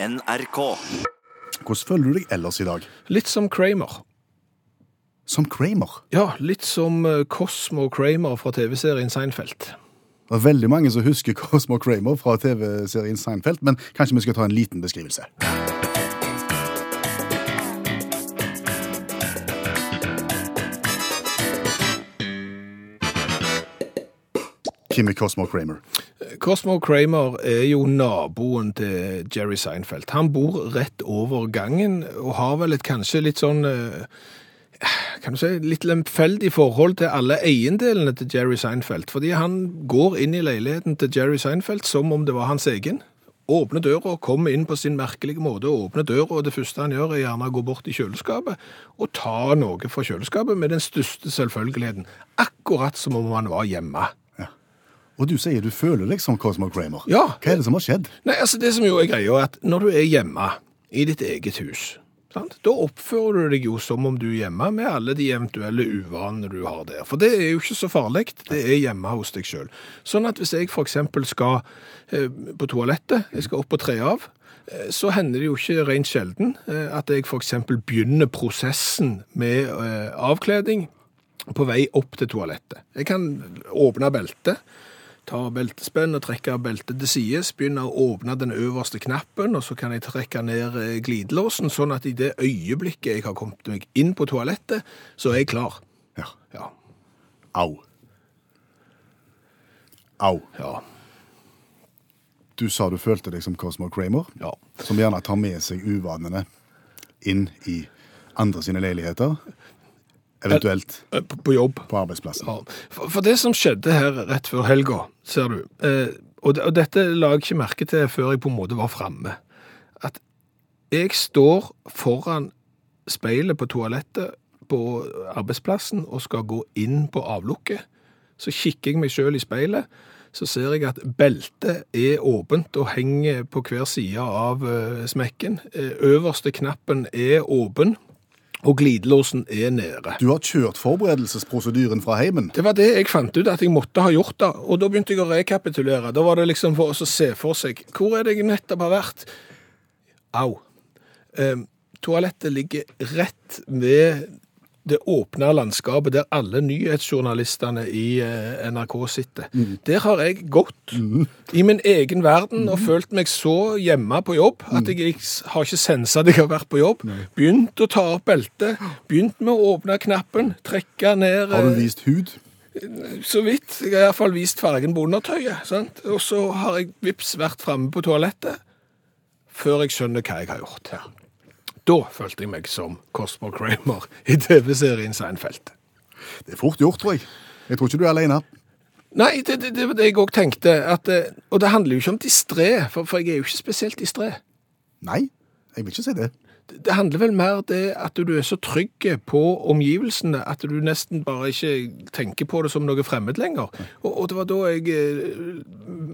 NRK. Hvordan føler du deg ellers i dag? Litt som Kramer. Som Kramer. Ja, litt som eh, Cosmo Kramer fra TV-serien Seinfeld. Det er veldig mange som husker Cosmo Kramer fra TV-serien Seinfeld, men kanskje vi skal ta en liten beskrivelse. Hvem er Cosmo Kramer? Cosmo Kramer er jo naboen til Jerry Seinfeld. Han bor rett over gangen og har vel et kanskje litt sånn eh, kan du si, litt lemfeldig forhold til alle eiendelene til Jerry Seinfeld. Fordi han går inn i leiligheten til Jerry Seinfeld som om det var hans egen. Åpner døra, kommer inn på sin merkelige måte, åpner døra, og det første han gjør er gjerne å gå bort i kjøleskapet og ta noe fra kjøleskapet med den største selvfølgeligheten. Akkurat som om han var hjemme. Og du sier du føler deg som Cosmo Kramer. Ja. Hva er det som har skjedd? Nei, altså Det som jo er greia, er at når du er hjemme i ditt eget hus, sant? da oppfører du deg jo som om du er hjemme med alle de eventuelle uvanene du har der. For det er jo ikke så farlig. Det er hjemme hos deg sjøl. Sånn at hvis jeg f.eks. skal eh, på toalettet, jeg skal opp og tre av, eh, så hender det jo ikke rent sjelden eh, at jeg f.eks. begynner prosessen med avkledning på vei opp til toalettet. Jeg kan åpne beltet ta beltespenn og trekke beltet til sides, begynne å åpne den øverste knappen, og så kan jeg trekke ned eh, glidelåsen, sånn at i det øyeblikket jeg har kommet meg inn på toalettet, så er jeg klar. Ja. Ja. Au. Au. Ja. Du sa du følte deg som Cosmo Kramer, Ja. som gjerne tar med seg uvanene inn i andre sine leiligheter, eventuelt Eh, På, på jobb. på arbeidsplassen. Ja. For, for det som skjedde her rett før helga, ser du, eh, og, det, og dette la jeg ikke merke til før jeg på en måte var framme, at jeg står foran speilet på toalettet på arbeidsplassen og skal gå inn på avlukket. Så kikker jeg meg sjøl i speilet, så ser jeg at beltet er åpent og henger på hver side av eh, smekken. Eh, øverste knappen er åpen, og glidelåsen er nede. Du har kjørt forberedelsesprosedyren fra heimen. Det var det jeg fant ut at jeg måtte ha gjort da, og da begynte jeg å rekapitulere. Da var det liksom for oss å se for seg, hvor er det jeg nettopp har vært? Au. Eh, toalettet ligger rett ved det åpne landskapet der alle nyhetsjournalistene i eh, NRK sitter. Der har jeg gått i min egen verden og følt meg så hjemme på jobb at jeg har ikke sensa at jeg har vært på jobb. Begynt å ta opp beltet, begynt med å åpne knappen, trekke ned Har du eh, vist hud? så vidt. Jeg har iallfall vist fargen på undertøyet. Sant? Og så har jeg vips vært framme på toalettet før jeg skjønner hva jeg har gjort. Da følte jeg meg som Cosmo Kramer i TV-serien Seinfeld. Det er fort gjort, tror jeg. Jeg tror ikke du er alene. Nei, det, det, det var det jeg òg tenkte. At, eh, og det handler jo ikke om distré, for, for jeg er jo ikke spesielt distré. Nei, jeg vil ikke si det. Det handler vel mer det at du er så trygg på omgivelsene at du nesten bare ikke tenker på det som noe fremmed lenger. Og, og det var da jeg eh,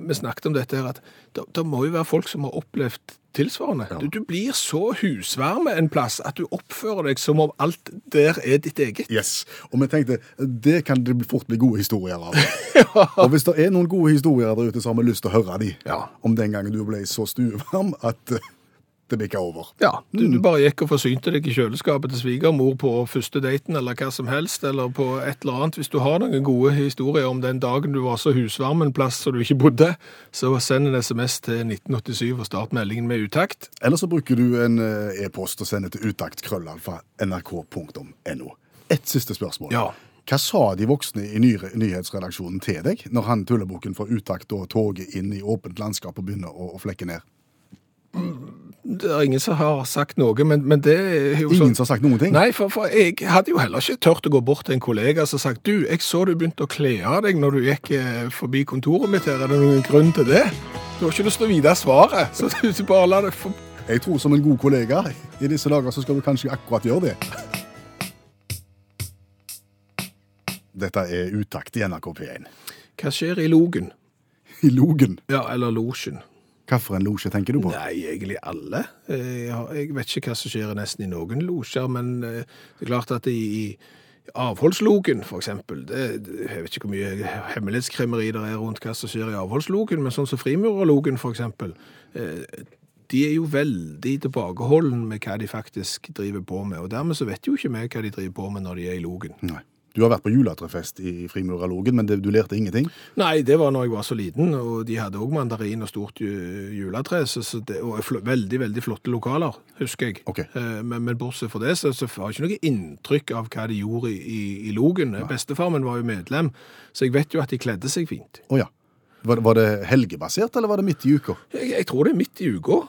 Vi snakket om dette her, at det, det må jo være folk som har opplevd tilsvarende. Du, du blir så husvarme en plass at du oppfører deg som om alt der er ditt eget. Yes. Og vi tenkte, det kan det fort bli gode historier av. Og hvis det er noen gode historier der ute, så har vi lyst til å høre de. Ja. Om den gangen du ble så stuevarm at eh, det bikka over. Ja, du, du bare gikk og forsynte deg i kjøleskapet til svigermor på første daten, eller hva som helst, eller på et eller annet. Hvis du har noen gode historier om den dagen du var så husvarm en plass som du ikke bodde, så send en SMS til 1987 og start meldingen med utakt. Eller så bruker du en eh, e-post og sender til utakt.krøllalfa.nrk.no. Ett siste spørsmål. Ja. Hva sa de voksne i ny nyhetsredaksjonen til deg når han tullebukken for utakt og toget inn i åpent landskap og begynner å, å flekke ned? Det er ingen som har sagt noe, men, men det er jo sånn Ingen som har sagt noen ting? Nei, for, for jeg hadde jo heller ikke tørt å gå bort til en kollega som sagt du, jeg så du begynte å kle av deg når du gikk eh, forbi kontoret mitt her, er det noen grunn til det? Du har ikke lyst til å vite svaret, så du bare la det for... Jeg tror som en god kollega i disse dager så skal du kanskje akkurat gjøre det. Dette er utakt i NRK P1. Hva skjer i logen? I Logen. Ja, eller losjen? Hvilken losje tenker du på? Nei, egentlig alle. Jeg, vet ikke hva som skjer nesten i noen losjer, men eh, det er klart at i, avholdslogen, det, jeg vet ikke hvor mye hemmelighetskremmeri det er rundt hva som skjer i avholdslogen, men sånn som frimurerlogen, eksempel, eh, de er jo veldig tilbakeholden med hva de faktisk driver på med. Og dermed så vet jo ikke vi hva de driver på med når de er i logen. Nei. Du har vært på juletrefest i Frimurerlogen, men det, du lærte ingenting? Nei, det var når jeg var så liten, og de hadde òg mandarin og stort ju- juletre. Det, og veldig, veldig flotte lokaler, husker jeg. Ok. Eh, Men, men bortsett fra det, så, så har jeg ikke noe inntrykk av hva de gjorde i, i, i logen. Bestefar min var jo medlem, så jeg vet jo at de kledde seg fint. Oh, ja. Var det helgebasert, eller var det midt i uka? Jeg, jeg tror det er midt i uka.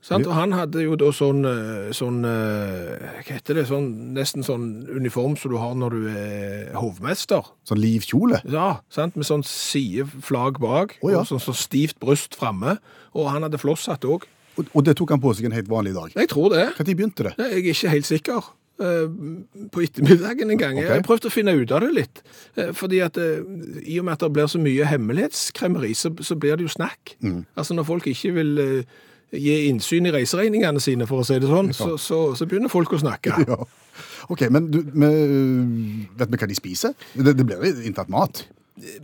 Sant? Og han hadde jo da sånn, eh, sånn eh, Hva heter det? Sånn, nesten sånn uniform som du har når du er hovmester. Sånn livkjole? Ja, sant? med sånn sideflagg bak, oh, ja. og sånn, sånn stivt bryst framme. Og han hadde flosshatt òg. Og, og det tok han på seg en helt vanlig dag. Jeg tror det. Når begynte det? Jeg er ikke helt sikker. Eh, På ettermiddagen en gang. Okay. Jeg prøvde å finne ut av det litt. Fordi at i og med at det blir så mye hemmelighetskremmeri, så, så blir det jo snakk. Mm. Altså når folk ikke vil gi innsyn i reiseregningene sine, for å si det sånn, så, så, så begynner folk å snakke. Ja. OK, men du, med, vet vi hva de spiser? Det, det blir inntatt mat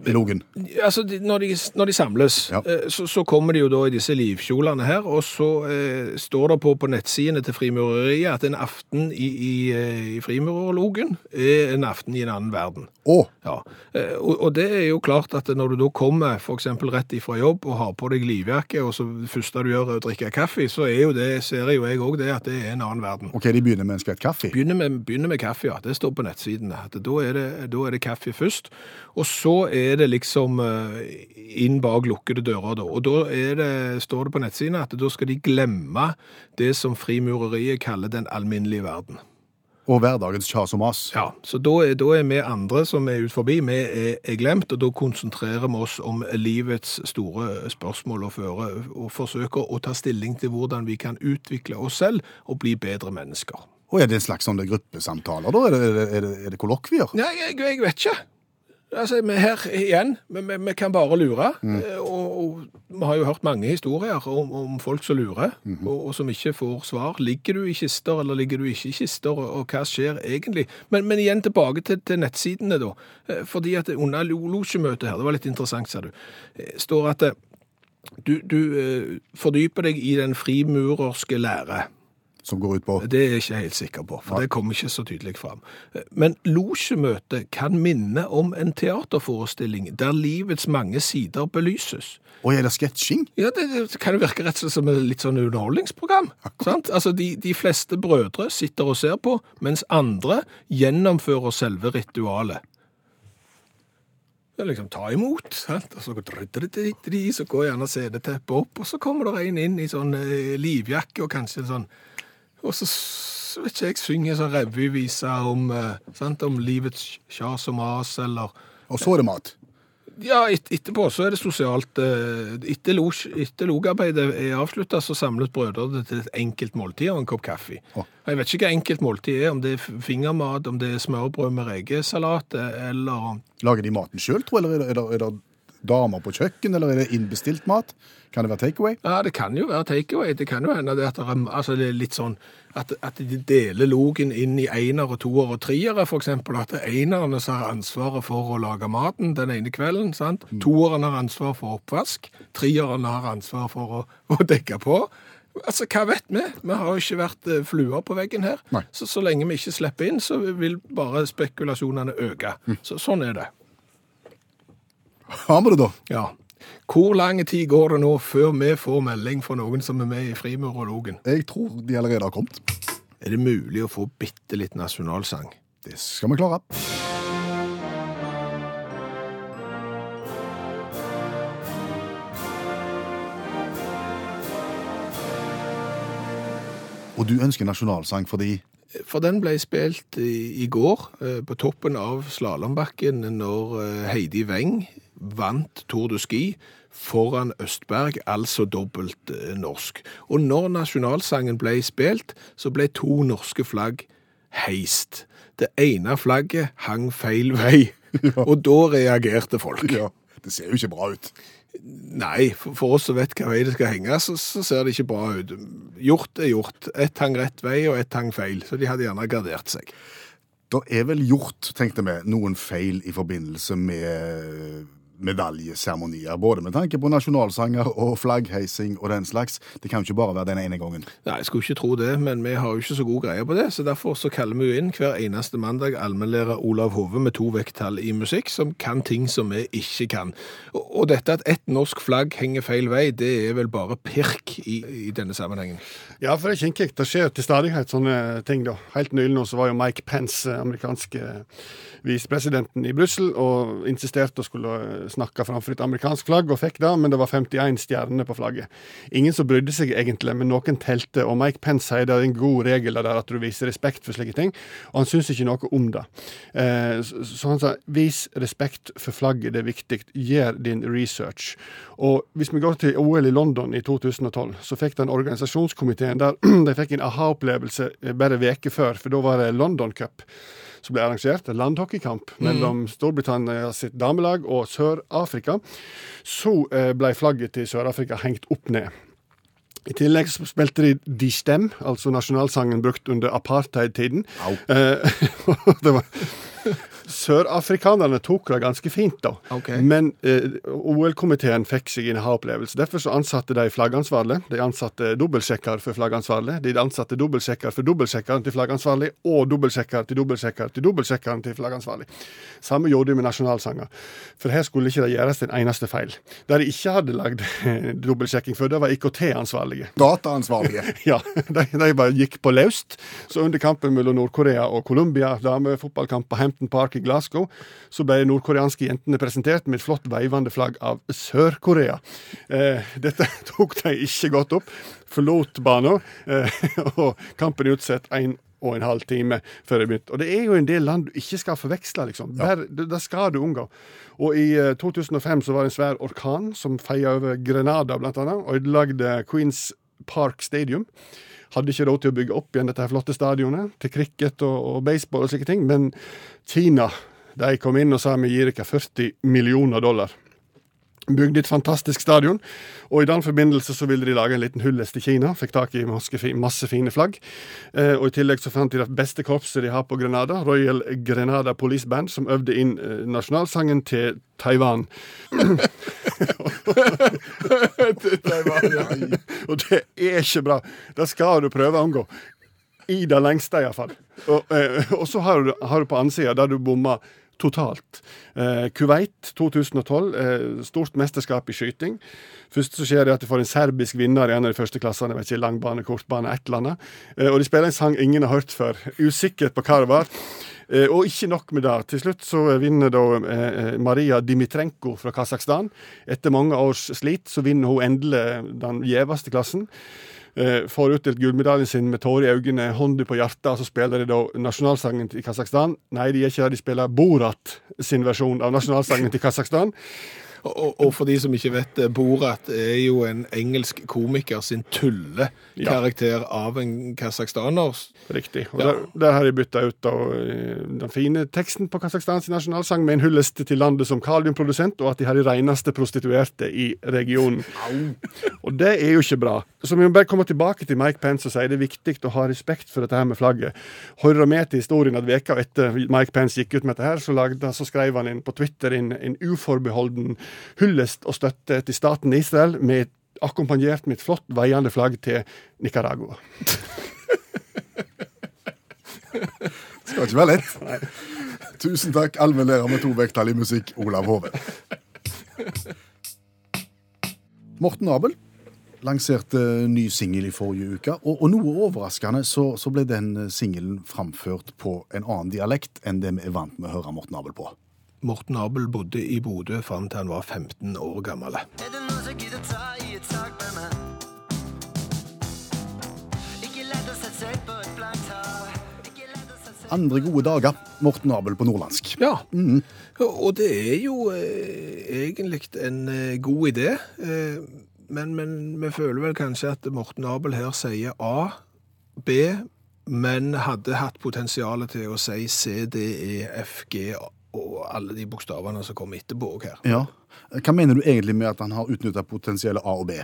Logen. Altså, når, de, når de samles, Ja. eh, så, så kommer de jo da i disse livkjolene her, og så eh, står det på, på nettsidene til Frimureriet at en aften i, i, eh, i Frimurerlogen er en aften i en annen verden. Å! Ja, eh, og, og det er jo klart at når du da kommer eksempel rett ifra jobb og har på deg livjakke, og så første du gjør er å drikke kaffe, så er jo det, ser jo jeg også det, at det er en annen verden. OK, de begynner med en skvett kaffe. Begynner med, begynner med kaffe, ja. Det står på nettsidene. At da, er det, da er det kaffe først. Og så er det liksom eh, inn bak lukkede dører, da. Og da er det, står det på nettsidene at da skal de glemme det som frimureriet kaller den alminnelige verden. Og hverdagens kjas og mas. Ja, Så da er, da er vi andre som er ut forbi, vi er, er glemt, og da konsentrerer vi oss om livets store spørsmål og, føre, og forsøker å ta stilling til hvordan vi kan utvikle oss selv og bli bedre mennesker. Og er det en slags sånne gruppesamtaler, da? Er det, er det, er det, er det kollokvier? Nei, jeg, jeg vet ikke. Altså, her igjen, vi, kan bare lure. Mm. Og, og vi har jo hørt mange historier om, om folk som lurer, og, og som ikke får svar. Ligger du i kister, eller ligger du ikke i kister, og, og hva skjer egentlig? Men, men igjen tilbake til, til nettsidene, da. Eh, Fordi at under losjemøtet her, det var litt interessant, sa du, eh, står at eh, du, du eh, fordyper deg i den frimurerske lære. Som går ut på Det er jeg ikke helt sikker på, for det kommer ikke så tydelig fram. Men losjemøtet kan minne om en teaterforestilling der livets mange sider belyses. Og er det sketsjing? Ja, det, kan jo virke rett og slett som et litt sånn underholdningsprogram. Sant? Altså, de, de fleste brødre sitter og ser på, mens andre gjennomfører selve ritualet. Det er liksom ta imot, sant? og så går de, så går gjerne CD-teppet opp, og så kommer det en inn i sånn eh, livjakke og kanskje en sånn Og så vet ikke jeg, synger sånn revyvise om, eh, sant? om livets kjas og mas, eller Og så er det mat. ja, et, etterpå så er det sosialt. eh, Etter, logarbeidet er avslutta, så samles brødrene til et enkelt måltid og en kopp kaffe. Oh. Jeg vet ikke hva enkelt måltid er, om det er fingermat, om det er smørbrød med rekesalat, eh, eller Lager de maten sjøl, tro, eller er det, er, det, er det damer på kjøkken, eller er det innbestilt mat? Kan det være takeaway? Ja, det kan jo være takeaway. Det kan jo hende det at det er, altså det er litt sånn at, at de deler logen inn i enere, toere og treere, eksempel. At det er enerne som har ansvaret for å lage maten den ene kvelden, sant? Toeren har ansvar for oppvask. Treeren har ansvar for å, å dekke på. Altså, hva vet vi? Vi har jo ikke vært eh, fluer på veggen her. Nei. Så, så lenge vi ikke slipper inn, så vil bare spekulasjonene øke. Så, sånn er det. Har vi det, da? Ja. Hvor lang tid går det nå før vi får melding fra noen som er med i Frimurologen? Jeg tror de allerede har kommet. Er det mulig å få bitte litt nasjonalsang? Det skal vi klare. Og du ønsker nasjonalsang fordi For den ble spilt i, i går eh, på toppen av slalåmbakken når eh, Heidi Weng vant Tour de Ski foran Østberg, altså dobbelt eh, norsk. Og når nasjonalsangen ble spilt, så ble to norske flagg heist. Det ene flagget hang feil vei, og da reagerte folk. Ja, det ser jo ikke bra ut. Nei, for, for oss som vet hva vei det skal henge, så, så ser det ikke bra ut. Gjort er gjort. Ett hang rett vei, og ett hang feil. Så de hadde gjerne gardert seg. Det er vel gjort, tenkte vi, noen feil i forbindelse med medaljeseremonier. Både med tanke på nasjonalsanger og flaggheising og den slags. Det kan jo ikke bare være den ene gangen. Nei, jeg skulle ikke tro det, men vi har jo ikke så god greie på det. Så derfor så kaller vi jo inn hver eneste mandag allmennlærer Olav Hove med to vekttall i musikk, som kan ting som vi ikke kan. Og, dette at ett norsk flagg henger feil vei, det er vel bare pirk i, i denne sammenhengen. Ja, for det er kinkig. Det skjer til stadighet sånne ting, da. Helt nylig nå så var jo Mike Pence, amerikanske visepresidenten i Brussel, og insisterte å skulle snakke framfor et amerikansk flagg, og fikk det, men det var 51 stjerner på flagget. Ingen som brydde seg egentlig, men noen telte, og Mike Pence sier det er en god regel der at du viser respekt for slike ting, og han syns ikke noe om det. Eh, så han sa vis respekt for flagget, det er viktig, gjør din research. Og hvis vi går til OL i London i 2012, så fikk den organisasjonskomiteen der de fikk en aha-opplevelse bare veke før, for da var det London Cup som ble arrangert, en landhockeykamp mellom Storbritannia sitt damelag og Sør-Afrika. Så eh, ble flagget til Sør-Afrika hengt opp ned. I tillegg spilte de De Stem, altså nasjonalsangen brukt under apartheid-tiden. Eh, det var Sørafrikanerne tok det ganske fint, da. Okay. Men eh, OL-komiteen fikk seg en ha-opplevelse. Derfor så ansatte de flaggansvarlig. De ansatte dobbeltsjekker for flaggansvarlig. De ansatte dobbeltsjekker for dobbeltsjekkeren til flaggansvarlig, og dobbeltsjekker til dobbeltsjekker til dobbeltsjekkeren til flaggansvarlig. Samme gjorde de med nasjonalsanger. For her skulle ikke det gjøres en eneste feil. Der de ikke hadde lagd dobbeltsjekking for, det var IKT-ansvarlige. Dataansvarlige. Ja, de, de bare gikk på løst. Så under kampen mellom Nord-Korea og Colombia, damefotballkamp på Hampton Park i Glasgow, så ble de nordkoreanske jentene presentert med et flott veivende flagg av Sør-Korea. Eh, dette tok de ikke godt opp. Forlot banen, eh, og kampen er utsatt en og en halv time før det begynte. Og det er jo en del land du ikke skal forveksle, liksom. Der, det, det skal du unngå. Og i eh, 2005 så var det en svær orkan som feia over Grenada, blant annet, og ødelagde Queens Park Stadium. Hadde ikke råd til å bygge opp igjen dette her flotte stadionet til cricket og, og baseball og slike ting, men Kina de kom inn og sa vi gir dere 40 millioner dollar. Bygde et fantastisk stadion, og i den forbindelse så ville de lage en liten hyllest til Kina. Fikk tak i masse, fine flagg. Eh, og i tillegg så fant de det beste korpset de har på Grenada, Royal Grenada Police Band, som øvde inn eh, nasjonalsangen til Taiwan. og det er ikke bra. Det skal du prøve å unngå. I det lengste, iallfall. Og, eh, og så har du, har du på ansida der du bomma totalt. Eh, Kuwait 2012, eh, stort mesterskap i skyting. Først så skjer det at du får en serbisk vinner i en av de første klassene. Langbane, kortbane, et eller annet. Eh, og de spiller en sang ingen har hørt før. Usikkert på hva det var. Eh, og ikke nok med det. Til slutt så vinner da eh, Maria Dimitrenko fra Kasakhstan. Etter mange års slit så vinner hun endelig den gjeveste klassen. Eh, får utdelt gullmedaljen sin med tårer i øynene, hånda på hjertet, og så spiller de da nasjonalsangen til Kasakhstan. Nei, de gjør ikke det, de spiller Borat sin versjon av nasjonalsangen til Kasakhstan. Og, for de som ikke vet det, Borat er jo en engelsk komiker sin tullekarakter av en kasakhstaner. Riktig. Og Ja. der, der har de bytta ut da, eh, den fine teksten på Kasakhstans nasjonalsang med en hyllest til landet som kaliumprodusent, og at de har de reneste prostituerte i regionen. Og det er jo ikke bra. Så vi må bare komme tilbake til Mike Pence og si det er viktig å ha respekt for dette her med flagget. Hører med til historien at veka etter Mike Pence gikk ut med dette her, så, lagde, så skrev han inn på Twitter inn en uforbeholden hyllest og støtte til staten Israel, med akkompagnert med et flott veiende flagg til Nicaragua. Skal ikke være lett. Tusen takk, allmennlærer med to vekttall i musikk, Olav Hove. Morten Abel lanserte ny singel i forrige uke, og, og noe overraskende så, så ble den singelen framført på en annen dialekt enn det vi er vant med å høre Morten Abel på. Morten Abel bodde i Bodø fram til han var 15 år gammel. Er det noen som gidder ta i et tak med meg? Ikke lett å sette seg på et blankt hav. Ikke lett å sette seg Andre gode dager, Morten Abel på nordlandsk. Ja, og det er jo eh, egentlig en eh, god idé. Eh, men, men vi føler vel kanskje at Morten Abel her sier A, B, men hadde hatt potensialet til å si C, D, E, F, G og alle de bokstavene som kommer etterpå òg her. Ja, Hva mener du egentlig med at han har utnytta potensielle A og B?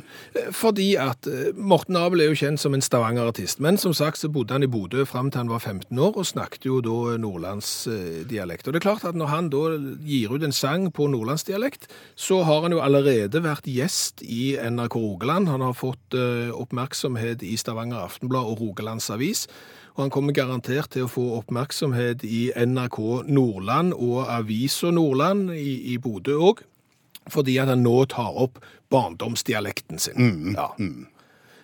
Fordi at eh, Morten Abel er jo kjent som en Stavanger-artist, men som sagt så bodde han i Bodø fram til han var 15 år, og snakket jo da nordlandsdialekt. Og det er klart at når han da gir ut en sang på nordlandsdialekt, så har han jo allerede vært gjest i NRK Rogaland. Han har fått eh, oppmerksomhet i Stavanger Aftenblad og Rogalands Avis. Og han kommer garantert til å få oppmerksomhet i NRK Nordland og Avisa Nordland i, i Bodø òg, fordi at han nå tar opp barndomsdialekten sin. Ja,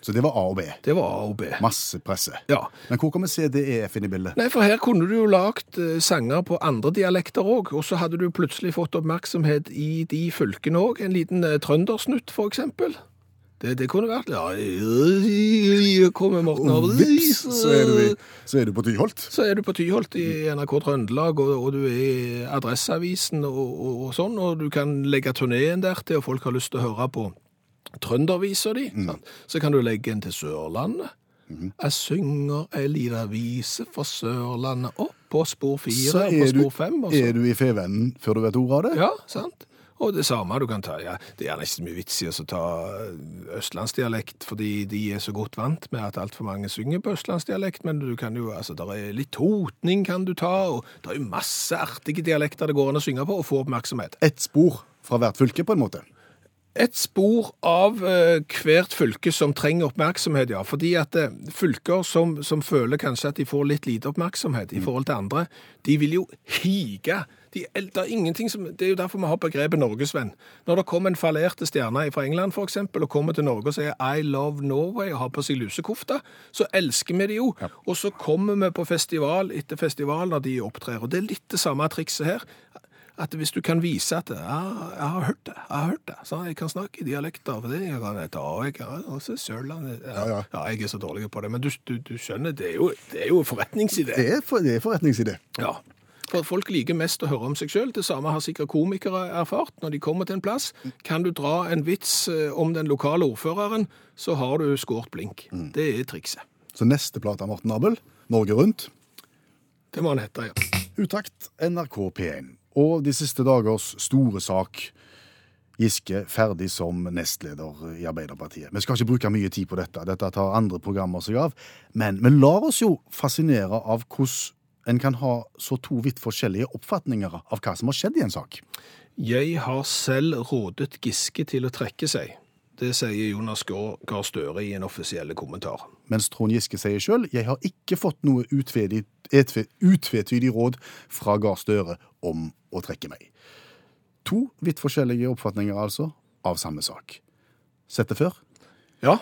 Så det var A og B. det var A og B. Masse presse. Ja. Men hvor kan vi se CDEF inn i bildet? Nei, for her kunne du jo lagt eh, sanger på andre dialekter òg, og så hadde du plutselig fått oppmerksomhet i de fylkene òg. En liten eh, trøndersnutt, for eksempel. Det, det kunne vært Ja, kommer Morten Og vips, så er du, så er du på Tyholt. Så er du på Tyholt i NRK Trøndelag, og, og du er i Adresseavisen og, og, og sånn, og du kan legge turneen der til, og folk har lyst til å høre på trøndervisa di. Mm. Så kan du legge en til Sørlandet. Jeg synger ei lita vise fra Sørlandet opp på spor fire og på spor fem. Så. er du i Fevennen før du vet ordet av det? Ja, sant. Og det samme du kan ta, ja, det er nesten mye vits i å ta østlandsdialekt, fordi de er så godt vant med at alt for mange synger på østlandsdialekt, men du kan jo, altså, der er litt totning kan du ta, og det er jo masse artige dialekter det går an å synge på og få oppmerksomhet. Ett spor fra hvert fylke, på en måte. Et spor av eh, hvert fylke som trenger oppmerksomhet, ja. Fordi at eh, fylker som, som føler kanskje at de får litt lite oppmerksomhet i forhold til andre, de vil jo hige. De, det, er som, det er jo derfor vi har begrepet norgesvenn. Når det kommer en fallerte stjerne fra England for eksempel, og kommer til Norge og sier I love Norway og har på seg lusekofte, så elsker vi det jo. Og så kommer vi på festival etter festival når de opptrer. Og det er litt det samme trikset her at hvis du kan vise at ja, jeg har hørt det, jeg har hørt det, så jeg kan snakke i dialekter, for det jeg kan ta, og jeg kan også Sørlandet, ja, Ja, ja. jeg er så dårlig på det, men du, du, du skjønner, det er jo, det er jo forretningsidé. Det er, for, det er forretningsidé. Ja. For folk liker mest å høre om seg selv, det samme har sikkert komikere erfart. Når de kommer til en plass, kan du dra en vits eh, om den lokale ordføreren, så har du skåret blink. Det er trikset. Så neste plate av Morten Abel, Norge Rundt, Det må han hete, ja. Utakt NRK P1. Og de siste dagers store sak Giske ferdig som nestleder i Arbeiderpartiet. Vi skal ikke bruke mye tid på dette, dette tar andre programmer seg av. Men vi lar oss jo fascinere av hvordan en kan ha så to vidt forskjellige oppfatninger av hva som har skjedd i en sak. Jeg har selv rådet Giske til å trekke seg. Det sier Jonas Gahr Støre i en offisiell kommentar. Mens Trond Giske sier sjøl jeg har ikke fått noe utvetydig, etve- utvetydig råd fra Gahr Støre om å trekke meg. To vidt forskjellige oppfatninger, altså, av samme sak. Sett det før? Ja,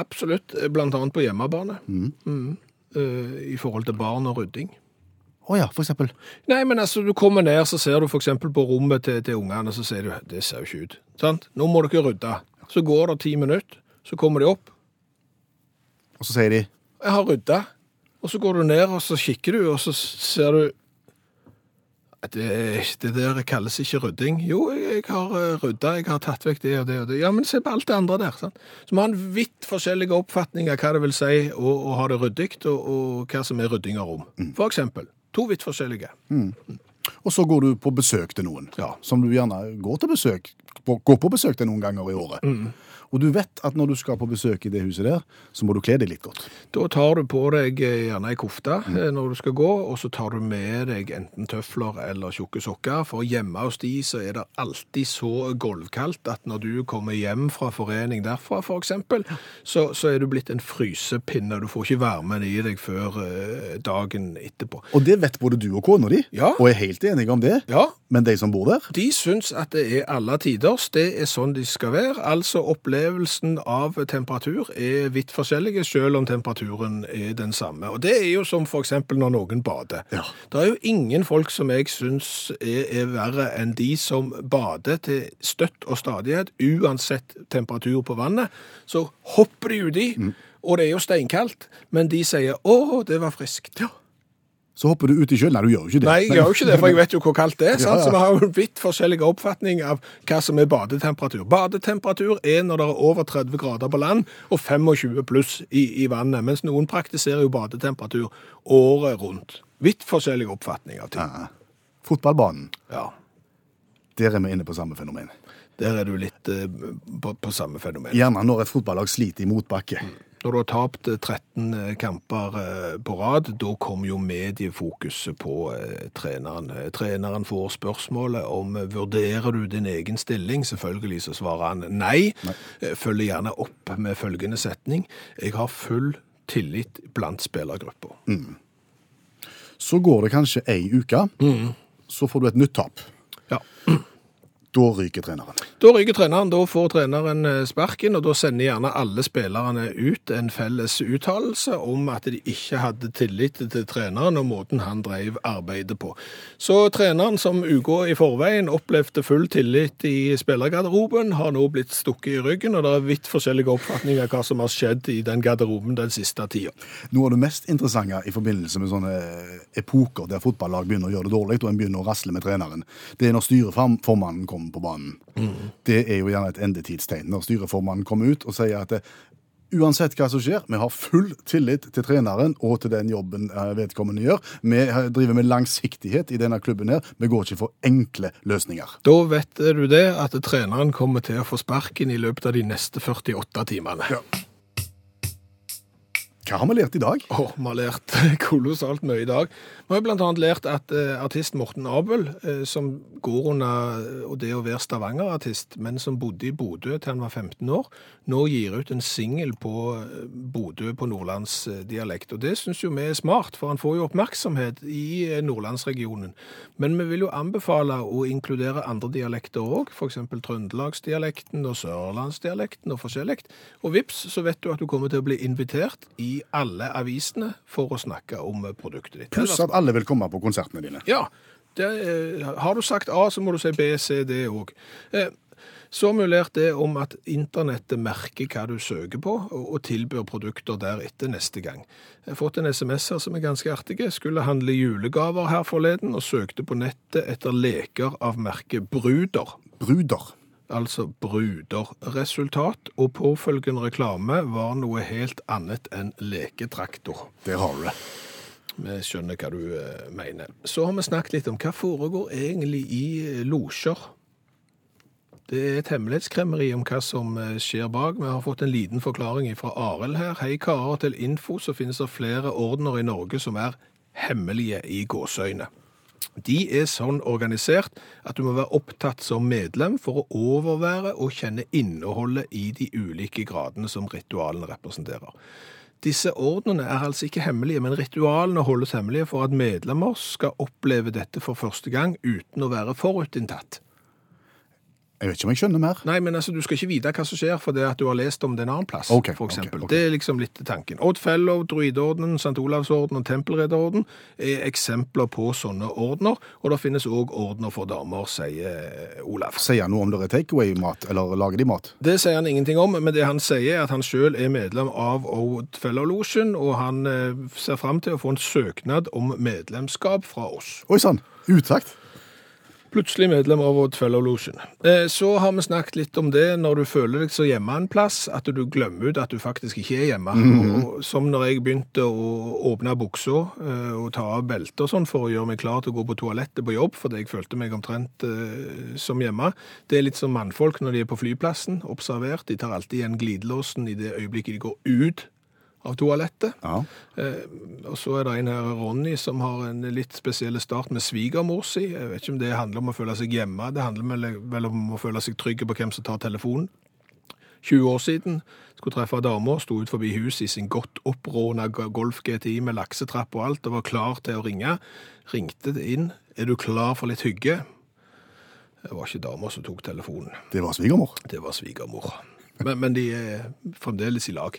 absolutt. Blant annet på hjemmebane. Mm. Eh, I forhold til barn og rydding. Å ja, for eksempel. Nei, men altså, du kommer ned, så ser du for eksempel på rommet til, til ungene, så sier du, det ser jo ikke ut. Sant? Nå må dere rydde. Så går det ti minutter, så kommer de opp. Og så sier de Jeg har rydda. Og så går du ned, og så kikker du, og så ser du det, det der kalles ikke rydding. Jo, jeg har eh, rydda, jeg har tatt vekk det og det og det. Ja, men se på alt det andre der. Sant? Så vi har en vidt forskjellige oppfatninger av hva det vil si å, å ha det ryddig, og, og hva som er rydding av rom. For eksempel. To vidt forskjellige. Og så går du på besøk til noen, Ja. som du gjerne går besøk går på besøk til noen ganger i året. Og du vet at når du skal på besøk i det huset der, så må du kle deg litt godt. Da tar du på deg eh, gjerne ei kofte mm. når du skal gå, og så tar du med deg enten tøfler eller tjukke sokker. For hjemme hos de så er det alltid så gulvkaldt at når du kommer hjem fra forening derfra, for eksempel, så, så er du blitt en frysepinne. Du får ikke varmen i deg før eh, dagen etterpå. Og det vet både du og kona di, Ja. og er helt enige om det. Ja, Men de som bor der, De syns at det er alle tiders, det er sånn de skal være. Altså opplevelsen av temperatur er vidt forskjellige, selv om temperaturen er den samme. Og det er jo som eksempel når noen bader. Ja. Det er jo ingen folk som jeg syns er, er verre enn de som bader til støtt og stadighet, uansett temperatur på vannet. Så hopper de uti, og det er jo steinkaldt, men de sier 'Å, det var friskt'. Ja. Så hopper du uti sjøen. Nei, du gjør jo ikke det. Nei, jeg gjør jo ikke det, for jeg vet jo hvor kaldt det er. sant? Så vi har jo en vidt forskjellig oppfatning av hva som er badetemperatur. Badetemperatur er når det er over 30 grader på land og 25 pluss i, i vannet, mens noen praktiserer jo badetemperatur året rundt. Vidt forskjellig oppfatning av ting. Ja. Fotballbanen, Ja. der er vi inne på samme fenomen. Der er du litt eh, på, på samme fenomen. Gjerne når et fotballag sliter i motbakke. Når du har tapt eh, 13 kamper eh, på rad, da kommer jo mediefokuset på eh, treneren. Eh, Treneren får spørsmålet om eh, vurderer du din egen stilling. Selvfølgelig så svarer han nei. nei. Følger gjerne opp med følgende setning. Jeg har full tillit blant spillergrupper. Så går det kanskje ei uke, så får du et nytt tap. Ja. Da ryker treneren. Da ryker treneren, da får treneren eh, sparken, og da sender gjerne alle spillerne ut en felles uttalelse om at de ikke hadde tillit til treneren og måten han drev arbeidet på. Så treneren som uka i forveien opplevde full tillit i spillergarderoben, har nå blitt stukket i ryggen, og det er vidt forskjellige oppfatninger av hva som har skjedd i den garderoben den siste tida. Noe av det mest interessante i forbindelse med sånne epoker der fotballag begynner å gjøre det dårlig, og en begynner å rasle med treneren, det er når styreformannen kommer på banen. Det er jo gjerne et endetidstegn når styreformannen kommer ut og sier at det, Uansett hva som skjer, vi har full tillit til treneren og til den jobben eh, vedkommende gjør. Vi eh, driver med langsiktighet i denne klubben her. Vi går ikke for enkle løsninger. Da vet du det, at treneren kommer til å få sparken i løpet av de neste 48 timene. Hva har vi lært i dag? Åh, vi har lært kolossalt mye i dag. Vi har annet lært at eh, artist Morten Abel, eh, som går under eh, det å være Stavanger-artist, men som bodde i Bodø til han var 15 år, nå gir ut en singel på eh, Bodø på nordlandsdialekt. Og det syns jo vi er smart, for han får jo oppmerksomhet i eh, nordlandsregionen. Men vi vil jo anbefale å inkludere andre dialekter òg, f.eks. trøndelagsdialekten og sørlandsdialekten og forskjellig. Og vips, så vet du at du kommer til å bli invitert i alle avisene for å snakke om produktet ditt. Pluss at alle vil komme på konsertene dine. Ja, det, eh, har du sagt A, så må du si B, C, D òg. Eh, så har vi lært det om at internettet merker hva du søker på, og, tilbyr produkter deretter neste gang. Jeg har fått en SMS her som er ganske artig. Skulle handle julegaver her forleden, og søkte på nettet etter leker av merket Bruder. Bruder. Altså bruderresultat, og påfølgende reklame var noe helt annet enn leketraktor. Der har du det. Vi skjønner hva du eh, mener. Så har vi snakket litt om hva foregår egentlig i eh, losjer. Det er et hemmelighetskremmeri om hva som eh, skjer bak. Vi har fått en liten forklaring fra Arild her. Hei karer, til info så finnes det flere ordener i Norge som er hemmelige i gåsøyne. De er sånn organisert at du må være opptatt som medlem for å overvære og kjenne innholdet i de ulike gradene som ritualene representerer. Disse ordnene er altså ikke hemmelige, men ritualene holdes hemmelige for at medlemmer skal oppleve dette for første gang uten å være forutinntatt. Jeg vet ikke om jeg skjønner mer. Nei, men altså, du skal ikke vite hva som skjer fordi at du har lest om det en annen plass, Okay, for eksempel. ok, ok. Det er liksom litt tanken. Odd Fellow, Druidorden, St. Olavsorden og Tempelredderorden er eksempler på sånne ordner, og det finnes også ordner for damer, sier Olav. Sier han noe om det er takeaway-mat, eller lager de mat? Det sier han ingenting om, men det han sier er at han selv er medlem av Odd Fellow-losjen, og han eh, ser frem til å få en søknad om medlemskap fra oss. Oi sann, utakt. Plutselig medlem av Odd Fellow-losjen. Eh, Så har vi snakket litt om det når du føler deg så hjemme en plass, at du glemmer ut at du faktisk ikke er hjemme. og, som når jeg begynte å åpne buksa eh, og ta av beltet og sånn for å gjøre meg klar til å gå på toalettet på jobb, fordi jeg følte meg omtrent eh, som hjemme. Det er litt som mannfolk når de er på flyplassen, observert. De tar alltid igjen glidelåsen i det øyeblikket de går ut av toalettet. Ja. Eh, og så er det en her, Ronny, som har en litt spesiell start med svigermor si. Jeg vet ikke om det handler om å føle seg hjemme, det handler vel- om å føle seg trygg på hvem som tar telefonen. 20 år siden skulle treffe dama, sto ut forbi huset i sin godt oppråna Golf GTI med laksetrapp og alt, og var klar til å ringe. Ringte det inn. Er du klar for litt hygge? Det var ikke dama som tok telefonen. Det var svigermor. Det var svigermor. Men, men de er fremdeles i lag.